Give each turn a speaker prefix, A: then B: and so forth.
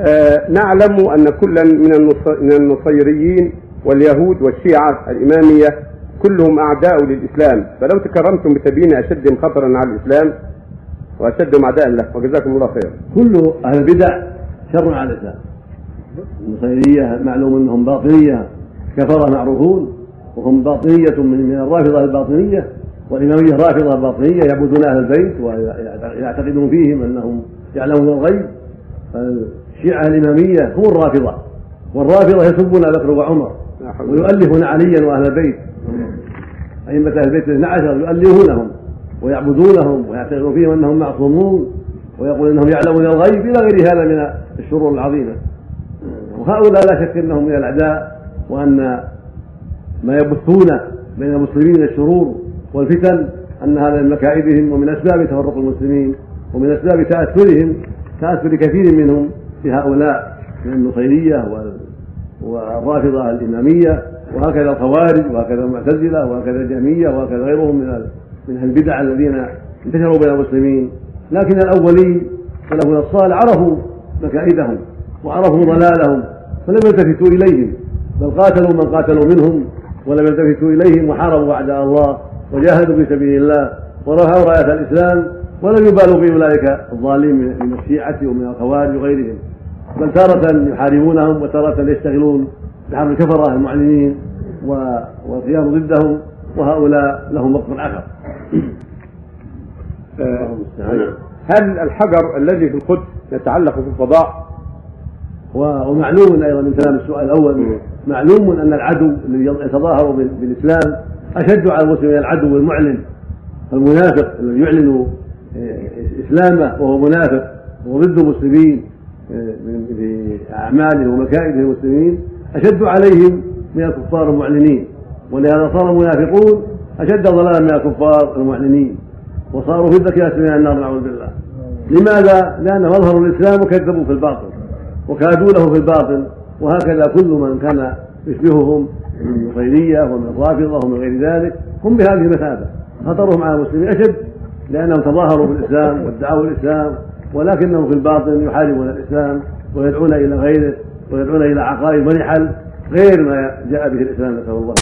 A: آه نعلم أن كلا من من النصيريين واليهود والشيعة الإمامية كلهم أعداء للإسلام. فلو تكرمتم بتبيين أشدهم خطرا على الإسلام وأشدهم أعداء له وجزاكم الله خيرا.
B: كل أهل البدع شر على الإسلام. النصيرية معلوم أنهم باطنية كفره معروفون وهم باطنية من الرافضة الباطنية والإمامية رافضة باطنية يعبدون أهل البيت ويعتقدون فيهم أنهم يعلمون الغيب. الشيعة الإمامية هم الرافضة. والرافضة يسبون أبا بكر وعمر ويؤلفون عليا وأهل البيت. أئمة أهل البيت الاثنى عشر يؤلهونهم ويعبدونهم ويعتقدون فيهم أنهم معصومون ويقول إنهم يعلمون الغيب إلى غير هذا من الشرور العظيمة. وهؤلاء لا شك إنهم من الأعداء وأن ما يبثون بين المسلمين من الشرور والفتن أن هذا من مكائدهم ومن أسباب تفرق المسلمين ومن أسباب تأثرهم تأثر كثير منهم بهؤلاء من النصيرية وال- والرافضة الإمامية وهكذا الخوارج وهكذا المعتزلة وهكذا الجهمية وهكذا غيرهم من من البدع الذين انتشروا بين المسلمين. لكن الاولين سلفنا الصالح عرفوا مكائدهم وعرفوا ضلالهم فلم يلتفتوا إليهم بل قاتلوا من قاتلوا منهم ولم يلتفتوا إليهم وحاربوا أعداء الله وجاهدوا في سبيل الله ورفعوا رأية الإسلام ولم يبالوا باولئك الظالمين من من الشيعة ومن الخوارج وغيرهم. بل تارة يحاربونهم وتارة يشتغلون بحرب الكفرة المعلنين والقيام ضدهم وهؤلاء لهم وقت آخر.
A: آه هل الحجر الذي في القدس يتعلق في الفضاء
B: و- ومعلوم أيضا من كلام السؤال الأول معلوم أن العدو الذي يتظاهر بال- بالإسلام أشد على المسلم من العدو المعلن المنافق الذي يعلن اسلامه وهو منافق وهو ضد المسلمين آه، من- باعماله ومكائد المسلمين أشد عليهم من الكفار المعلنين ولهذا صار المنافقون أشد ضلالا من الكفار المعلنين وصاروا في الذكاء من النار نعوذ بالله لماذا؟ لأنهم أظهروا الإسلام وكذبوا في الباطل وكادوا له في الباطل وهكذا كل من كان يشبههم من النصيرية ومن الرافضة ومن غير ذلك هم بهذه المثابة خطرهم على المسلمين أشد لأنهم تظاهروا بالإسلام وادعوا الإسلام ولكنهم في الباطن يحاربون الإسلام ويدعون إلى غيره ويدعون إلى عقائد ونحل غير ما جاء به الإسلام نسأل الله.